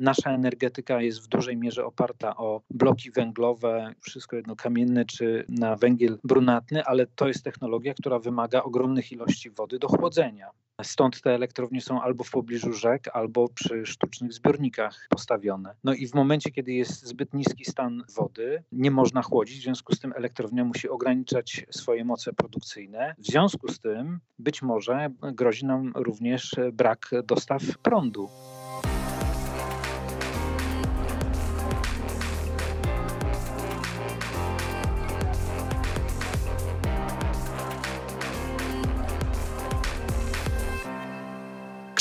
Nasza energetyka jest w dużej mierze oparta o bloki węglowe, wszystko jedno kamienne czy na węgiel brunatny, ale to jest technologia, która wymaga ogromnych ilości wody do chłodzenia. Stąd te elektrownie są albo w pobliżu rzek, albo przy sztucznych zbiornikach postawione. No i w momencie, kiedy jest zbyt niski stan wody, nie można chłodzić, w związku z tym elektrownia musi ograniczać swoje moce produkcyjne. W związku z tym być może grozi nam również brak dostaw prądu.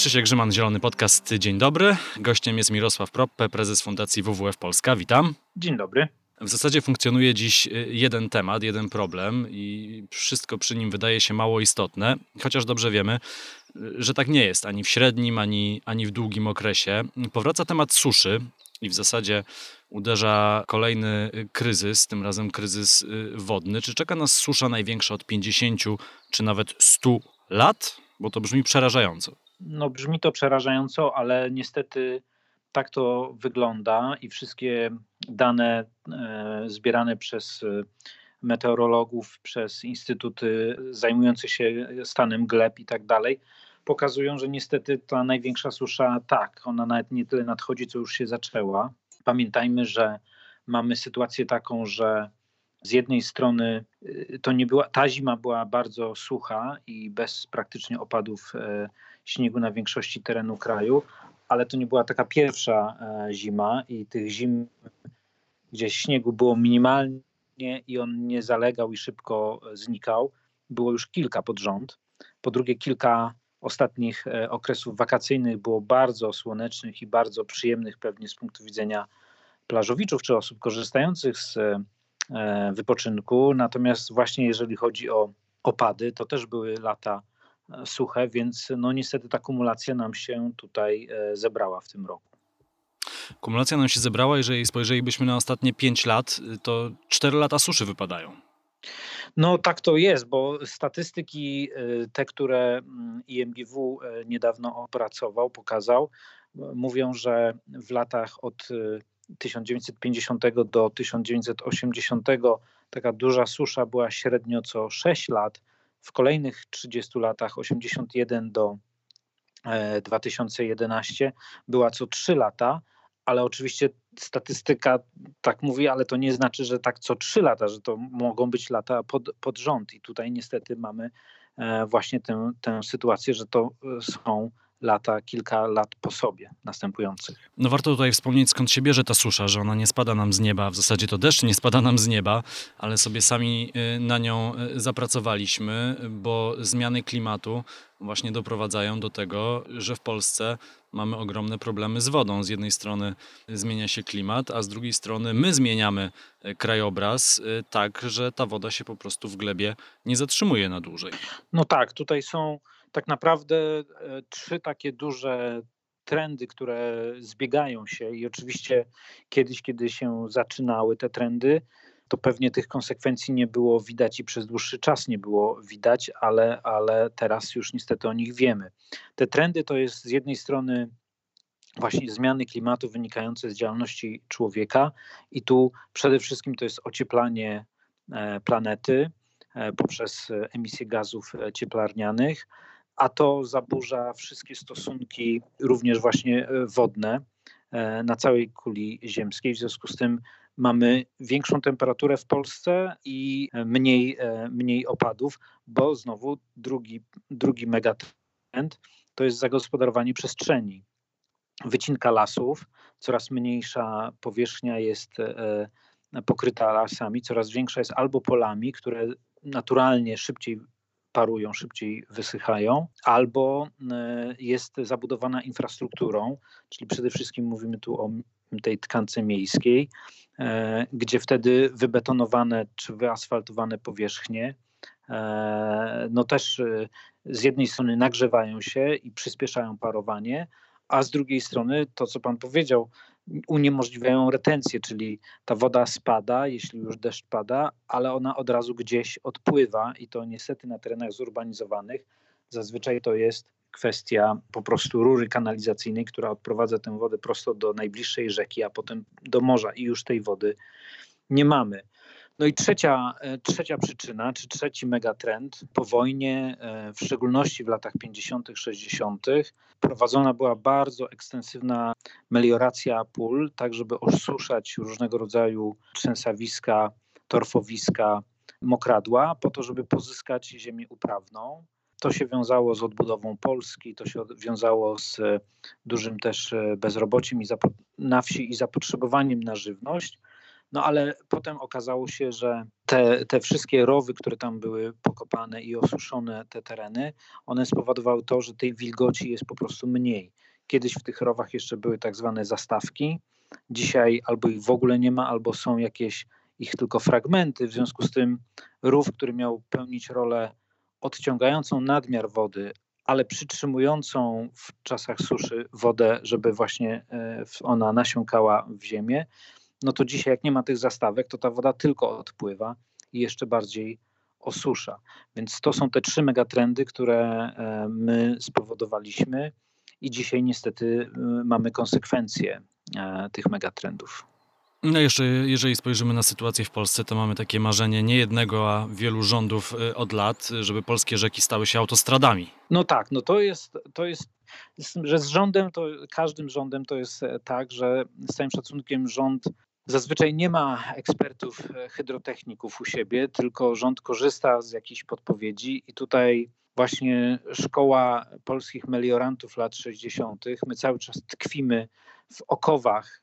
Krzysiek Grzyman, Zielony Podcast. Dzień dobry. Gościem jest Mirosław Proppe, prezes Fundacji WWF Polska. Witam. Dzień dobry. W zasadzie funkcjonuje dziś y, jeden temat, jeden problem i wszystko przy nim wydaje się mało istotne, chociaż dobrze wiemy, y, że tak nie jest ani w średnim, ani, ani w długim okresie. Powraca temat suszy i w zasadzie uderza kolejny y, kryzys, tym razem kryzys wodny. Czy czeka nas susza największa od 50 czy nawet 100 lat? Bo to brzmi przerażająco. No, brzmi to przerażająco, ale niestety tak to wygląda i wszystkie dane e, zbierane przez e, meteorologów, przez instytuty zajmujące się stanem gleb i tak dalej, pokazują, że niestety ta największa susza, tak, ona nawet nie tyle nadchodzi, co już się zaczęła. Pamiętajmy, że mamy sytuację taką, że z jednej strony e, to nie była, ta zima była bardzo sucha i bez praktycznie opadów śniegu na większości terenu kraju, ale to nie była taka pierwsza e, zima i tych zim, gdzie śniegu było minimalnie i on nie zalegał i szybko znikał, było już kilka pod rząd. Po drugie, kilka ostatnich e, okresów wakacyjnych było bardzo słonecznych i bardzo przyjemnych pewnie z punktu widzenia plażowiczów czy osób korzystających z e, wypoczynku. Natomiast właśnie jeżeli chodzi o opady, to też były lata suche, więc no niestety ta kumulacja nam się tutaj e, zebrała w tym roku. Kumulacja nam się zebrała, jeżeli spojrzelibyśmy na ostatnie 5 lat, to 4 lata suszy wypadają. No tak to jest, bo statystyki, e, te, które mm, IMGW e, niedawno opracował, pokazał, mówią, że w latach od 1950 do 1980 taka duża susza była średnio co 6 lat, w kolejnych 30 latach 81 do 2011 e, była co 3 lata, ale oczywiście statystyka tak mówi, ale to nie znaczy, że tak co 3 lata, że to mogą być lata pod, pod rząd. I tutaj niestety mamy e, właśnie tę, tę sytuację, że to e, są lata, kilka lat po sobie następujących. No warto tutaj wspomnieć, skąd się bierze ta susza, że ona nie spada nam z nieba. W zasadzie to deszcz nie spada nam z nieba, ale sobie sami y, na nią y, zapracowaliśmy, bo zmiany klimatu właśnie doprowadzają do tego, że w Polsce mamy ogromne problemy z wodą. Z jednej strony zmienia się klimat, a z drugiej strony my zmieniamy y, krajobraz tak, że ta woda się po prostu w glebie nie zatrzymuje na dłużej. No tak, tutaj są tak naprawdę e, trzy takie duże trendy, które zbiegają się i oczywiście kiedyś, kiedy się zaczynały te trendy, to pewnie tych konsekwencji nie było widać i przez dłuższy czas nie było widać, ale, ale teraz już niestety o nich wiemy. Te trendy to jest z jednej strony właśnie zmiany klimatu wynikające z działalności człowieka i tu przede wszystkim to jest ocieplanie e, planety e, poprzez emisję gazów cieplarnianych, a to zaburza wszystkie stosunki, również właśnie e, wodne, e, na całej kuli ziemskiej. W związku z tym mamy większą temperaturę w Polsce i mniej, e, mniej opadów, bo znowu drugi, drugi megatrend to jest zagospodarowanie przestrzeni. Wycinka lasów, coraz mniejsza powierzchnia jest pokryta lasami, coraz większa jest albo polami, które naturalnie szybciej parują, szybciej wysychają, albo e, jest zabudowana infrastrukturą, czyli przede wszystkim mówimy tu o tej tkance miejskiej, e, gdzie wtedy wybetonowane czy wyasfaltowane powierzchnie e, no też z jednej strony nagrzewają się i przyspieszają parowanie, a z drugiej strony to, co Pan powiedział, uniemożliwiają retencję, czyli ta woda spada, jeśli już deszcz pada, ale ona od razu gdzieś odpływa i to niestety na terenach zurbanizowanych zazwyczaj to jest kwestia po prostu rury kanalizacyjnej, która odprowadza tę wodę prosto do najbliższej rzeki, a potem do morza i już tej wody nie mamy. No i trzecia, e, trzecia przyczyna, czy trzeci megatrend po wojnie, e, w szczególności w latach 50., 60., prowadzona była bardzo ekstensywna melioracja pól, tak żeby osuszać różnego rodzaju trzęsawiska, torfowiska, mokradła, po to, żeby pozyskać ziemię uprawną. To się wiązało z odbudową Polski, to się wiązało z dużym też e, bezrobociem i na wsi i zapotrzebowaniem na żywność. No ale potem okazało się, że te, te wszystkie rowy, które tam były pokopane i osuszone te tereny, one spowodowały to, że tej wilgoci jest po prostu mniej. Kiedyś w tych rowach jeszcze były tak zwane zastawki. Dzisiaj albo ich w ogóle nie ma, albo są jakieś ich tylko fragmenty. W związku z tym rów, który miał pełnić rolę odciągającą nadmiar wody, ale przytrzymującą w czasach suszy wodę, żeby właśnie e, ona nasiąkała w ziemię, no to dzisiaj jak nie ma tych zastawek, to ta woda tylko odpływa i jeszcze bardziej osusza. Więc to są te trzy megatrendy, które e, my spowodowaliśmy i dzisiaj niestety e, mamy konsekwencje e, tych megatrendów. No jeszcze, jeżeli spojrzymy na sytuację w Polsce, to mamy takie marzenie nie jednego, a wielu rządów od lat, żeby polskie rzeki stały się autostradami. No tak, no to jest, to jest że z rządem, to każdym rządem to jest tak, że z całym szacunkiem rząd Zazwyczaj nie ma ekspertów e, hydrotechników u siebie, tylko rząd korzysta z jakichś podpowiedzi i tutaj właśnie szkoła polskich meliorantów lat 60. My cały czas tkwimy w okowach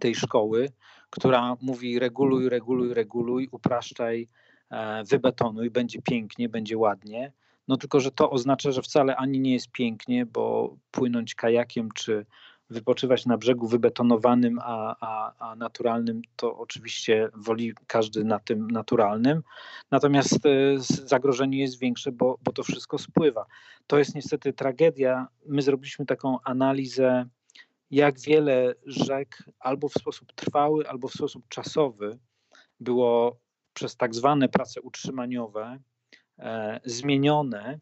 tej szkoły, która mówi reguluj, reguluj, reguluj, upraszczaj, e, wybetonuj, będzie pięknie, będzie ładnie. No tylko, że to oznacza, że wcale ani nie jest pięknie, bo płynąć kajakiem czy wypoczywać na brzegu wybetonowanym, a, a, a naturalnym, to oczywiście woli każdy na tym naturalnym. Natomiast e, zagrożenie jest większe, bo, bo to wszystko spływa. To jest niestety tragedia. My zrobiliśmy taką analizę, jak wiele rzek albo w sposób trwały, albo w sposób czasowy było przez tak zwane prace utrzymaniowe e, zmienione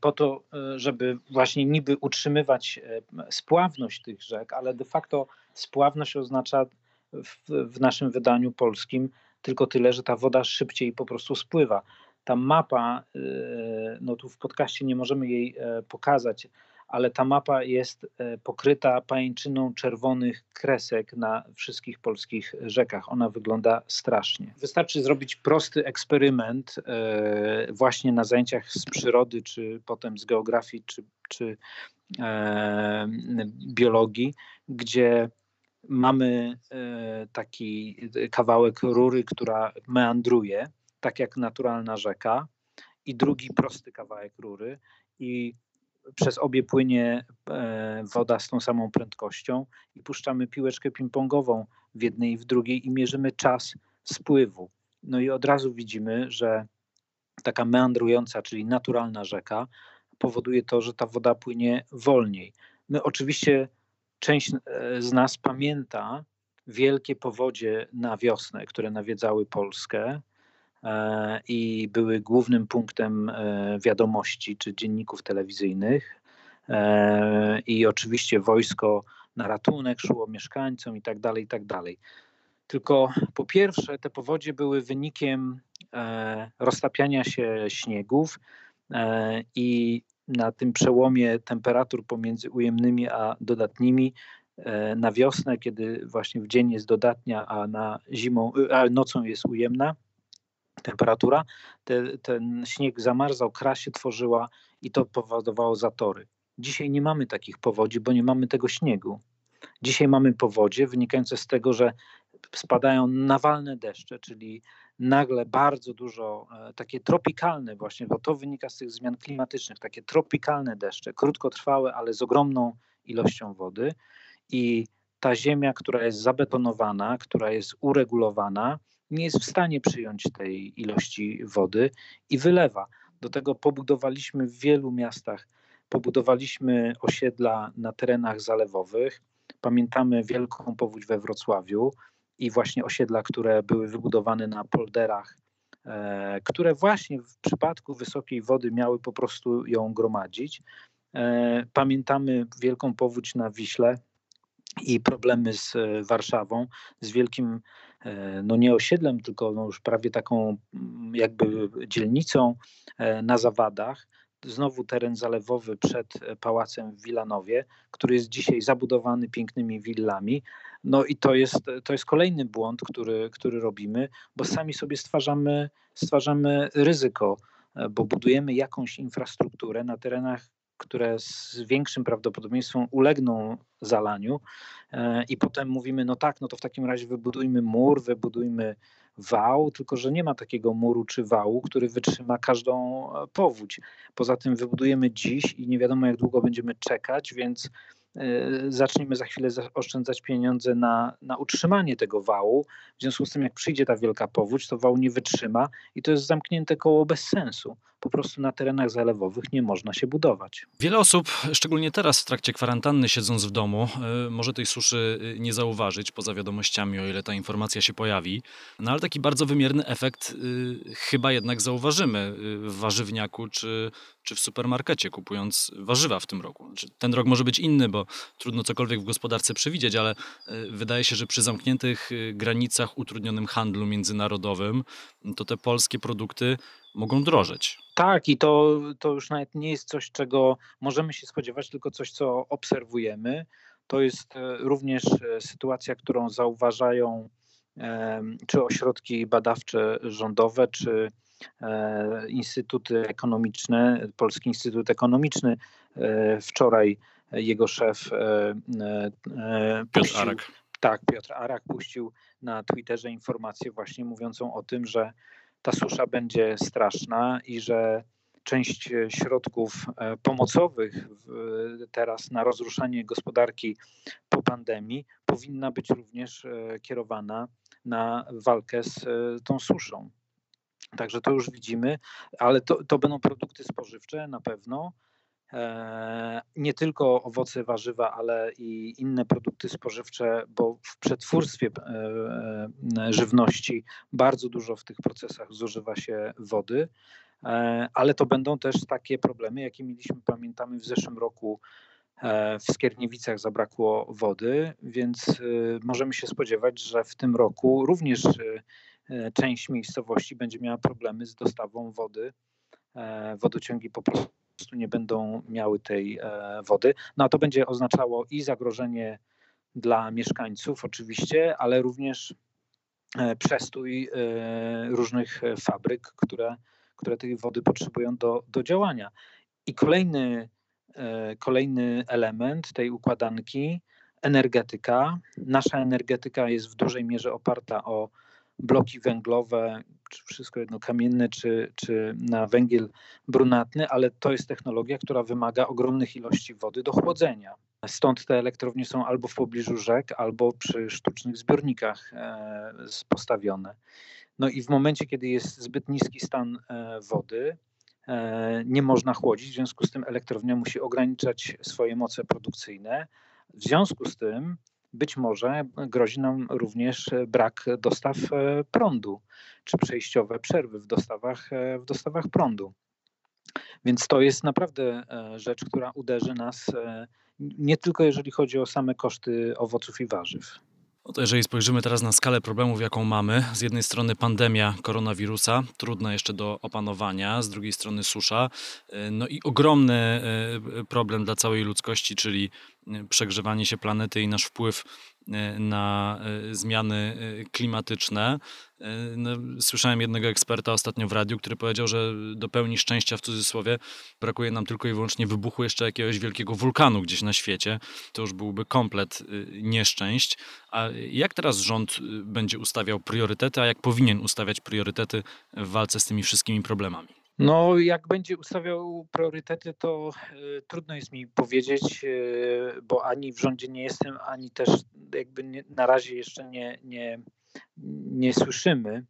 po to, e, żeby właśnie niby utrzymywać e, spławność tych rzek, ale de facto spławność oznacza w, w, naszym wydaniu polskim tylko tyle, że ta woda szybciej po prostu spływa. Ta mapa, no tu w podcaście nie możemy jej pokazać, ale ta mapa jest e, pokryta pajęczyną czerwonych kresek na wszystkich polskich rzekach. Ona wygląda strasznie. Wystarczy zrobić prosty eksperyment e, właśnie na zajęciach z przyrody, czy potem z geografii, czy, czy e, biologii, gdzie mamy taki kawałek rury, która meandruje, tak jak naturalna rzeka, i drugi prosty kawałek rury. I przez obie płynie e, woda z tą samą prędkością i puszczamy piłeczkę ping-pongową w jednej i w drugiej i mierzymy czas spływu. No i od razu widzimy, że taka meandrująca, czyli naturalna rzeka powoduje to, że ta woda płynie wolniej. My oczywiście, część e, z nas pamięta wielkie powodzie na wiosnę, które nawiedzały Polskę i były głównym punktem e, wiadomości czy dzienników telewizyjnych. E, I oczywiście wojsko na ratunek szło mieszkańcom i tak dalej, i tak dalej. Tylko po pierwsze, te powodzie były wynikiem roztapiania się śniegów i na tym przełomie temperatur pomiędzy ujemnymi a dodatnimi na wiosnę, kiedy właśnie w dzień jest dodatnia, a na zimą, a nocą jest ujemna, temperatura, te, ten śnieg zamarzał, kra się tworzyła i to powodowało zatory. Dzisiaj nie mamy takich powodzi, bo nie mamy tego śniegu. Dzisiaj mamy powodzie wynikające z tego, że spadają nawalne deszcze, czyli nagle bardzo dużo, e, takie tropikalne właśnie, bo to wynika z tych zmian klimatycznych, takie tropikalne deszcze, krótkotrwałe, ale z ogromną ilością wody i ta ziemia, która jest zabetonowana, która jest uregulowana, nie jest w stanie przyjąć tej ilości wody i wylewa. Do tego pobudowaliśmy w wielu miastach, pobudowaliśmy osiedla na terenach zalewowych. Pamiętamy wielką powódź we Wrocławiu i właśnie osiedla, które były wybudowane na polderach które właśnie w przypadku wysokiej wody miały po prostu ją gromadzić. Pamiętamy wielką powódź na Wiśle i problemy z Warszawą, z wielkim no nie osiedlem, tylko no już prawie taką mm, jakby dzielnicą na zawadach znowu teren zalewowy przed e, pałacem w Wilanowie, który jest dzisiaj zabudowany pięknymi willami. No i to jest, to jest kolejny błąd, który, który robimy, bo sami sobie stwarzamy, stwarzamy ryzyko, e, bo budujemy jakąś infrastrukturę na terenach, które z większym prawdopodobieństwem ulegną zalaniu e, i potem mówimy, no tak, no to w takim razie wybudujmy mur, wybudujmy wał, tylko że nie ma takiego muru czy wału, który wytrzyma każdą e, powódź. Poza tym wybudujemy dziś i nie wiadomo jak długo będziemy czekać, więc e, zaczniemy za chwilę oszczędzać pieniądze na, na utrzymanie tego wału. W związku z tym, jak przyjdzie ta wielka powódź, to wał nie wytrzyma i to jest zamknięte koło bez sensu po prostu na terenach zalewowych nie można się budować. Wiele osób, szczególnie teraz w trakcie kwarantanny, siedząc w domu, e, może tej suszy e, nie zauważyć poza wiadomościami, o ile ta informacja się pojawi. No ale taki bardzo wymierny efekt y, chyba jednak zauważymy w warzywniaku czy, czy w supermarkecie, kupując warzywa w tym roku. Znaczy, ten rok może być inny, bo trudno cokolwiek w gospodarce przewidzieć, ale wydaje się, że przy zamkniętych granicach, utrudnionym handlu międzynarodowym, to te polskie produkty mogą drożeć. Tak, i to, to już nawet nie jest coś, czego możemy się spodziewać, tylko coś, co obserwujemy. To jest e, również e, sytuacja, którą zauważają czy ośrodki badawcze rządowe, czy e, instytuty ekonomiczne. Polski Instytut Ekonomiczny wczoraj jego szef Piotr Arak. Tak, Piotr Arak puścił na Twitterze informację właśnie mówiącą o tym, że ta susza będzie straszna i że część środków e, pomocowych teraz na rozruszanie gospodarki po pandemii powinna być również e, kierowana na walkę z e, tą suszą. Także to już widzimy, ale to, to będą produkty spożywcze na pewno. Nie tylko owoce, warzywa, ale i inne produkty spożywcze, bo w przetwórstwie żywności bardzo dużo w tych procesach zużywa się wody, ale to będą też takie problemy, jakie mieliśmy, pamiętamy w zeszłym roku w Skierniewicach zabrakło wody, więc możemy się spodziewać, że w tym roku również część miejscowości będzie miała problemy z dostawą wody. Wodociągi po prostu prostu nie będą miały tej e, wody. No a to będzie oznaczało i zagrożenie dla mieszkańców oczywiście, ale również e, przestój e, różnych fabryk, które, które tej wody potrzebują do, do działania. I kolejny, kolejny element tej układanki, energetyka. Nasza energetyka jest w dużej mierze oparta o bloki węglowe, czy wszystko jedno kamienne, czy, czy na węgiel brunatny, ale to jest technologia, która wymaga ogromnych ilości wody do chłodzenia. Stąd te elektrownie są albo w pobliżu rzek, albo przy sztucznych zbiornikach e, postawione. No i w momencie, kiedy jest zbyt niski stan e, wody, e, nie można chłodzić, w związku z tym elektrownia musi ograniczać swoje moce produkcyjne. W związku z tym być może grozi nam również brak dostaw e, prądu, czy przejściowe przerwy w dostawach, e, w dostawach prądu. Więc to jest naprawdę e, rzecz, która uderzy nas nie tylko jeżeli chodzi o same koszty owoców i warzyw. No jeżeli spojrzymy teraz na skalę problemów, jaką mamy, z jednej strony pandemia koronawirusa, trudna jeszcze do opanowania, z drugiej strony susza, no i ogromny problem dla całej ludzkości, czyli przegrzewanie się planety i nasz wpływ e, na e, zmiany e, klimatyczne. No, słyszałem jednego eksperta ostatnio w radiu, który powiedział, że do pełni szczęścia w cudzysłowie brakuje nam tylko i wyłącznie wybuchu jeszcze jakiegoś wielkiego wulkanu gdzieś na świecie. To już byłby komplet nieszczęść. A jak teraz rząd będzie ustawiał priorytety, a jak powinien ustawiać priorytety w walce z tymi wszystkimi problemami? No, jak będzie ustawiał priorytety, to y, trudno jest mi powiedzieć, y, bo ani w rządzie nie jestem, ani też jakby nie, na razie jeszcze nie, nie, nie słyszymy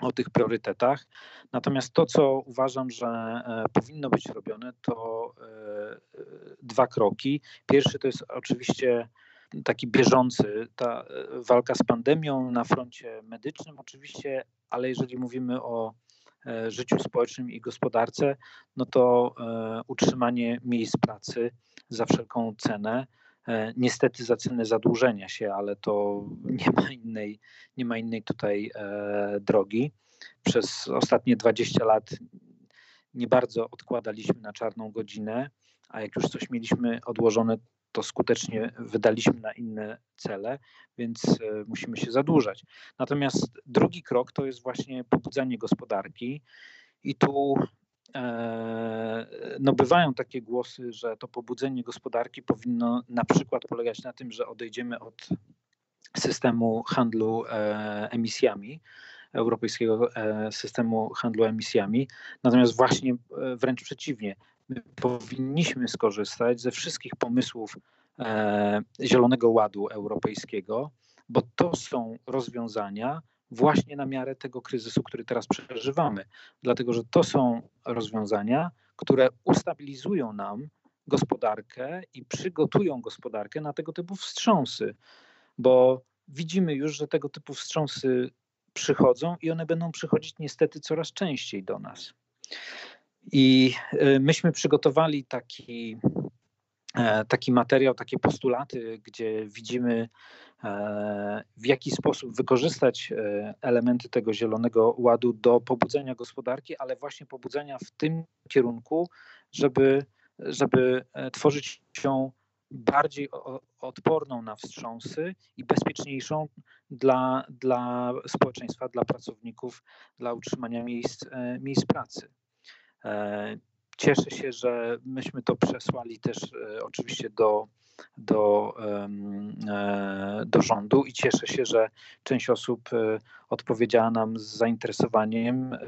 o tych priorytetach. Natomiast to, co uważam, że e, powinno być robione, to dwa kroki. Pierwszy to jest oczywiście taki bieżący, ta walka z pandemią na froncie medycznym oczywiście, ale jeżeli mówimy o życiu społecznym i gospodarce, no to utrzymanie miejsc pracy za wszelką cenę, niestety za cenę zadłużenia się, ale to nie ma innej, nie ma innej tutaj drogi. Przez ostatnie 20 lat nie bardzo odkładaliśmy na czarną godzinę, a jak już coś mieliśmy odłożone, to skutecznie wydaliśmy na inne cele, więc e, musimy się zadłużać. Natomiast drugi krok to jest właśnie pobudzanie gospodarki i tu e, no bywają takie głosy, że to pobudzenie gospodarki powinno na przykład polegać na tym, że odejdziemy od systemu handlu e, emisjami, europejskiego systemu handlu emisjami. Natomiast właśnie wręcz przeciwnie, powinniśmy skorzystać ze wszystkich pomysłów e, Zielonego Ładu Europejskiego, bo to są rozwiązania właśnie na miarę tego kryzysu, który teraz przeżywamy. Dlatego, że to są rozwiązania, które ustabilizują nam gospodarkę i przygotują gospodarkę na tego typu wstrząsy, bo widzimy już, że tego typu wstrząsy przychodzą i one będą przychodzić niestety coraz częściej do nas. I y, myśmy przygotowali taki, e, taki materiał, takie postulaty, gdzie widzimy, e, w jaki sposób wykorzystać e, elementy tego zielonego ładu do pobudzenia gospodarki, ale właśnie pobudzenia w tym kierunku, żeby, żeby tworzyć się bardziej odporną na wstrząsy i bezpieczniejszą dla, dla społeczeństwa, dla pracowników, dla utrzymania miejsc, miejsc pracy. E, cieszę się, że myśmy to przesłali też e, oczywiście do, do, e, do rządu i cieszę się, że część osób odpowiedziała nam z zainteresowaniem,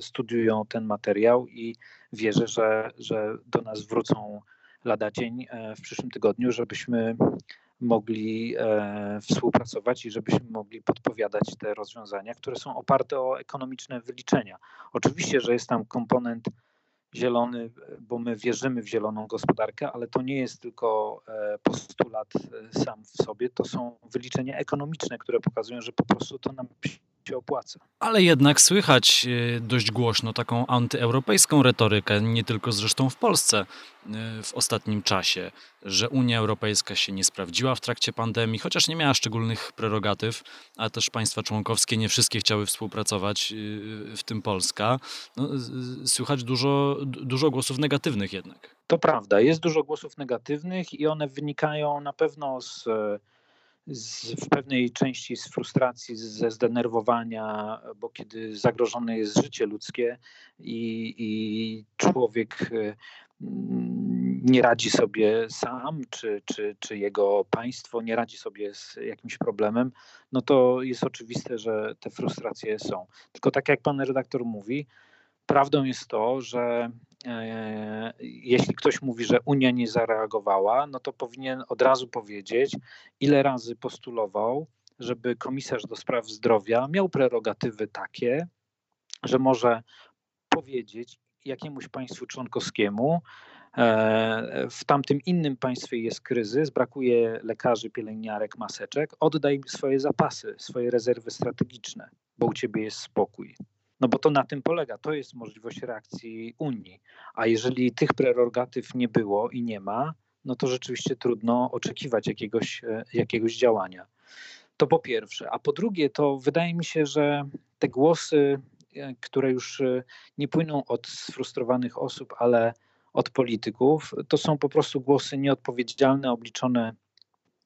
studiują ten materiał i wierzę, że, że do nas wrócą lada dzień w przyszłym tygodniu, żebyśmy mogli współpracować i żebyśmy mogli podpowiadać te rozwiązania, które są oparte o ekonomiczne wyliczenia. Oczywiście, że jest tam komponent zielony, bo my wierzymy w zieloną gospodarkę, ale to nie jest tylko e, postulat e, sam w sobie, to są wyliczenia ekonomiczne, które pokazują, że po prostu to nam się opłaca. Ale jednak słychać e, dość głośno taką antyeuropejską retorykę, nie tylko zresztą w Polsce w ostatnim czasie, że Unia Europejska się nie sprawdziła w trakcie pandemii, chociaż nie miała szczególnych prerogatyw, a też państwa członkowskie nie wszystkie chciały współpracować, w tym Polska. No, słychać dużo, dużo głosów negatywnych jednak. To prawda, jest dużo głosów negatywnych i one wynikają na pewno z z, w pewnej części z frustracji, ze zdenerwowania, bo kiedy zagrożone jest życie ludzkie i, i człowiek e, nie radzi sobie sam, czy, czy, czy jego państwo nie radzi sobie z jakimś problemem, no to jest oczywiste, że te frustracje są. Tylko tak jak pan redaktor mówi, prawdą jest to, że jeśli ktoś mówi, że Unia nie zareagowała, no to powinien od razu powiedzieć, ile razy postulował, żeby komisarz do spraw zdrowia miał prerogatywy takie, że może powiedzieć jakiemuś państwu członkowskiemu, e, w tamtym innym państwie jest kryzys, brakuje lekarzy, pielęgniarek, maseczek, oddaj swoje zapasy, swoje rezerwy strategiczne, bo u ciebie jest spokój. No bo to na tym polega, to jest możliwość reakcji Unii. A jeżeli tych prerogatyw nie było i nie ma, no to rzeczywiście trudno oczekiwać jakiegoś, e, jakiegoś działania. To po pierwsze. A po drugie, to wydaje mi się, że te głosy, e, które już e, nie płyną od sfrustrowanych osób, ale od polityków, to są po prostu głosy nieodpowiedzialne, obliczone,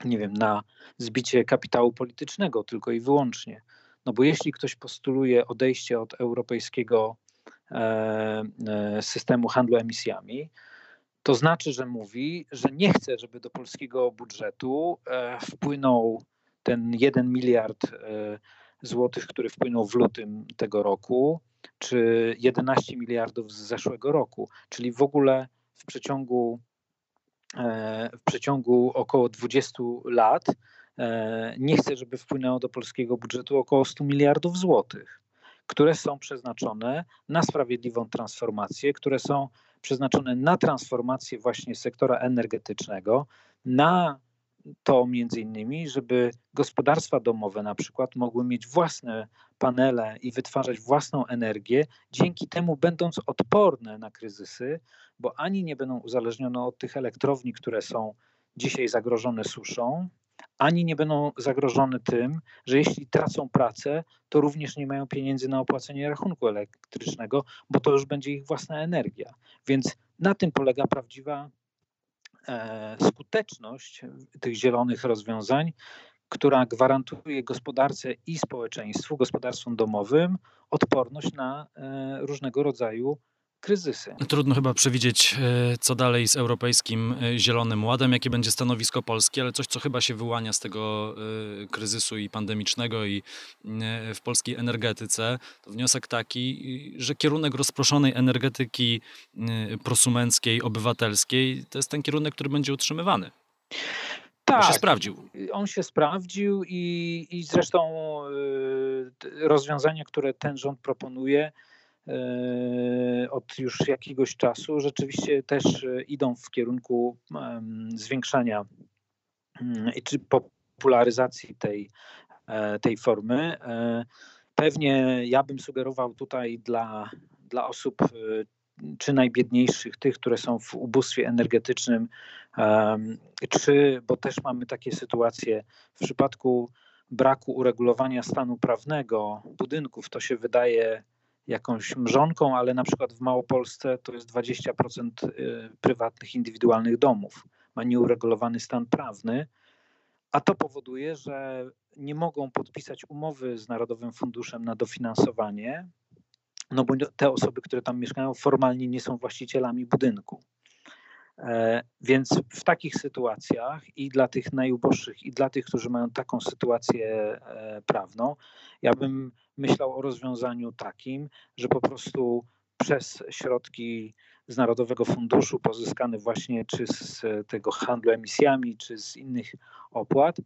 nie wiem, na zbicie kapitału politycznego tylko i wyłącznie. No bo jeśli ktoś postuluje odejście od europejskiego systemu handlu emisjami, to znaczy, że mówi, że nie chce, żeby do polskiego budżetu e, wpłynął ten 1 miliard złotych, który wpłynął w lutym tego roku, czy 11 miliardów z zeszłego roku, czyli w ogóle w przeciągu, w przeciągu około 20 lat E, nie chce, żeby wpłynęło do polskiego budżetu około 100 miliardów złotych, które są przeznaczone na sprawiedliwą transformację, które są przeznaczone na transformację właśnie sektora energetycznego, na to między innymi, żeby gospodarstwa domowe na przykład mogły mieć własne panele i wytwarzać własną energię, dzięki temu będąc odporne na kryzysy, bo ani nie będą uzależnione od tych elektrowni, które są dzisiaj zagrożone suszą, ani nie będą zagrożone tym, że jeśli tracą pracę, to również nie mają pieniędzy na opłacenie rachunku elektrycznego, bo to już będzie ich własna energia. Więc na tym polega prawdziwa e, skuteczność tych zielonych rozwiązań, która gwarantuje gospodarce i społeczeństwu, gospodarstwom domowym odporność na e, różnego rodzaju kryzysy. Trudno chyba przewidzieć, e, co dalej z Europejskim e, Zielonym Ładem, jakie będzie stanowisko Polski, ale coś, co chyba się wyłania z tego e, kryzysu i pandemicznego i w polskiej energetyce, to wniosek taki, że kierunek rozproszonej energetyki prosumenckiej, obywatelskiej, to jest ten kierunek, który będzie utrzymywany. Tak, on się sprawdził. On się sprawdził i, i zresztą rozwiązania, które ten rząd proponuje, od już jakiegoś czasu rzeczywiście też e, idą w kierunku zwiększania mm, czy popularyzacji tej, e, tej formy. Pewnie ja bym sugerował tutaj dla, dla osób czy najbiedniejszych, tych, które są w ubóstwie energetycznym, czy, bo też mamy takie sytuacje w przypadku braku uregulowania stanu prawnego budynków, to się wydaje jakąś mrzonką, ale na przykład w Małopolsce to jest 20% y, prywatnych, indywidualnych domów. Ma nieuregulowany stan prawny, a to powoduje, że nie mogą podpisać umowy z Narodowym Funduszem na dofinansowanie, no bo te osoby, które tam mieszkają, formalnie nie są właścicielami budynku. E, więc w takich sytuacjach i dla tych najuboższych, i dla tych, którzy mają taką sytuację e, prawną, ja bym myślał o rozwiązaniu takim, że po prostu przez środki z Narodowego Funduszu pozyskane właśnie czy z tego handlu emisjami, czy z innych opłat,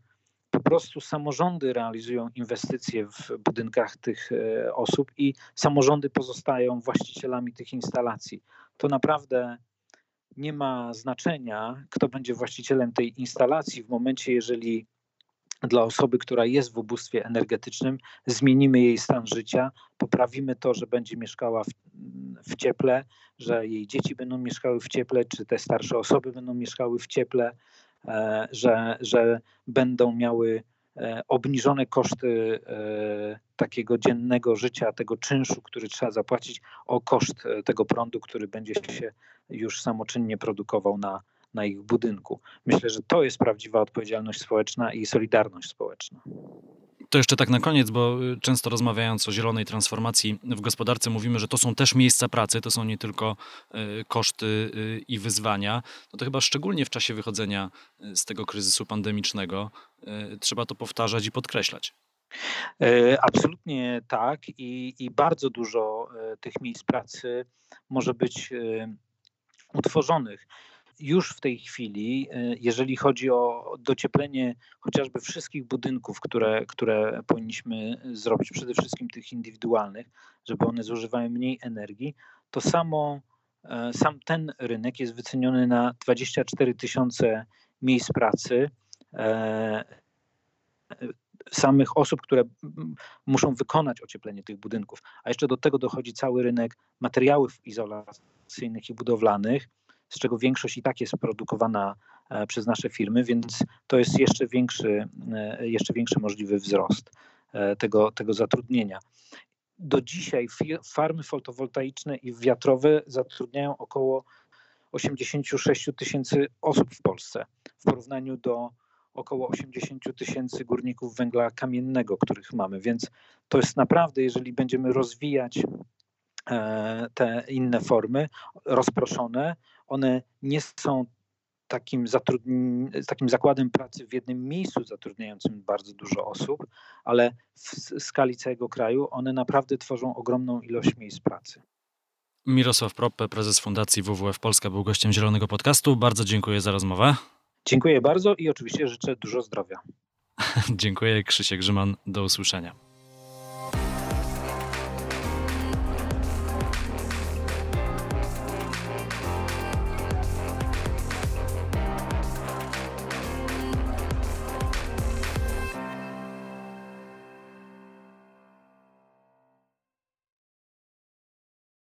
po prostu samorządy realizują inwestycje w budynkach tych e, osób i samorządy pozostają właścicielami tych instalacji. To naprawdę nie ma znaczenia, kto będzie właścicielem tej instalacji w momencie, jeżeli dla osoby, która jest w ubóstwie energetycznym, zmienimy jej stan życia, poprawimy to, że będzie mieszkała w, w, cieple, że jej dzieci będą mieszkały w cieple, czy te starsze osoby będą mieszkały w cieple, e, że, że będą miały e, obniżone koszty e, takiego dziennego życia, tego czynszu, który trzeba zapłacić, o koszt tego prądu, który będzie się już samoczynnie produkował na, na ich budynku. Myślę, że to jest prawdziwa odpowiedzialność społeczna i solidarność społeczna. To jeszcze tak na koniec, bo y, często rozmawiając o zielonej transformacji w gospodarce mówimy, że to są też miejsca pracy, to są nie tylko y, koszty y, i wyzwania. No to chyba szczególnie w czasie wychodzenia z tego kryzysu pandemicznego trzeba to powtarzać i podkreślać. E, absolutnie tak i, i bardzo dużo e, tych miejsc pracy może być e, utworzonych już w tej chwili, y, jeżeli chodzi o docieplenie chociażby wszystkich budynków, które, które powinniśmy zrobić, przede wszystkim tych indywidualnych, żeby one zużywały mniej energii, to samo, e, sam ten rynek jest wyceniony na 24 tysiące miejsc pracy e, samych osób, które muszą wykonać ocieplenie tych budynków. A jeszcze do tego dochodzi cały rynek materiałów izolacyjnych i budowlanych, z czego większość i tak jest produkowana e, przez nasze firmy, więc to jest jeszcze większy, e, jeszcze większy możliwy wzrost e, tego, tego zatrudnienia. Do dzisiaj farmy fotowoltaiczne i wiatrowe zatrudniają około 86 tysięcy osób w Polsce w porównaniu do około 80 tysięcy górników węgla kamiennego, których mamy. Więc to jest naprawdę, jeżeli będziemy rozwijać te inne formy rozproszone, one nie są takim, takim zakładem pracy w jednym miejscu zatrudniającym bardzo dużo osób, ale w skali całego kraju one naprawdę tworzą ogromną ilość miejsc pracy. Mirosław Proppe, prezes Fundacji WWF Polska, był gościem Zielonego Podcastu. Bardzo dziękuję za rozmowę. Dziękuję bardzo i oczywiście życzę dużo zdrowia. dziękuję, Krzysiek Grzyman. Do usłyszenia.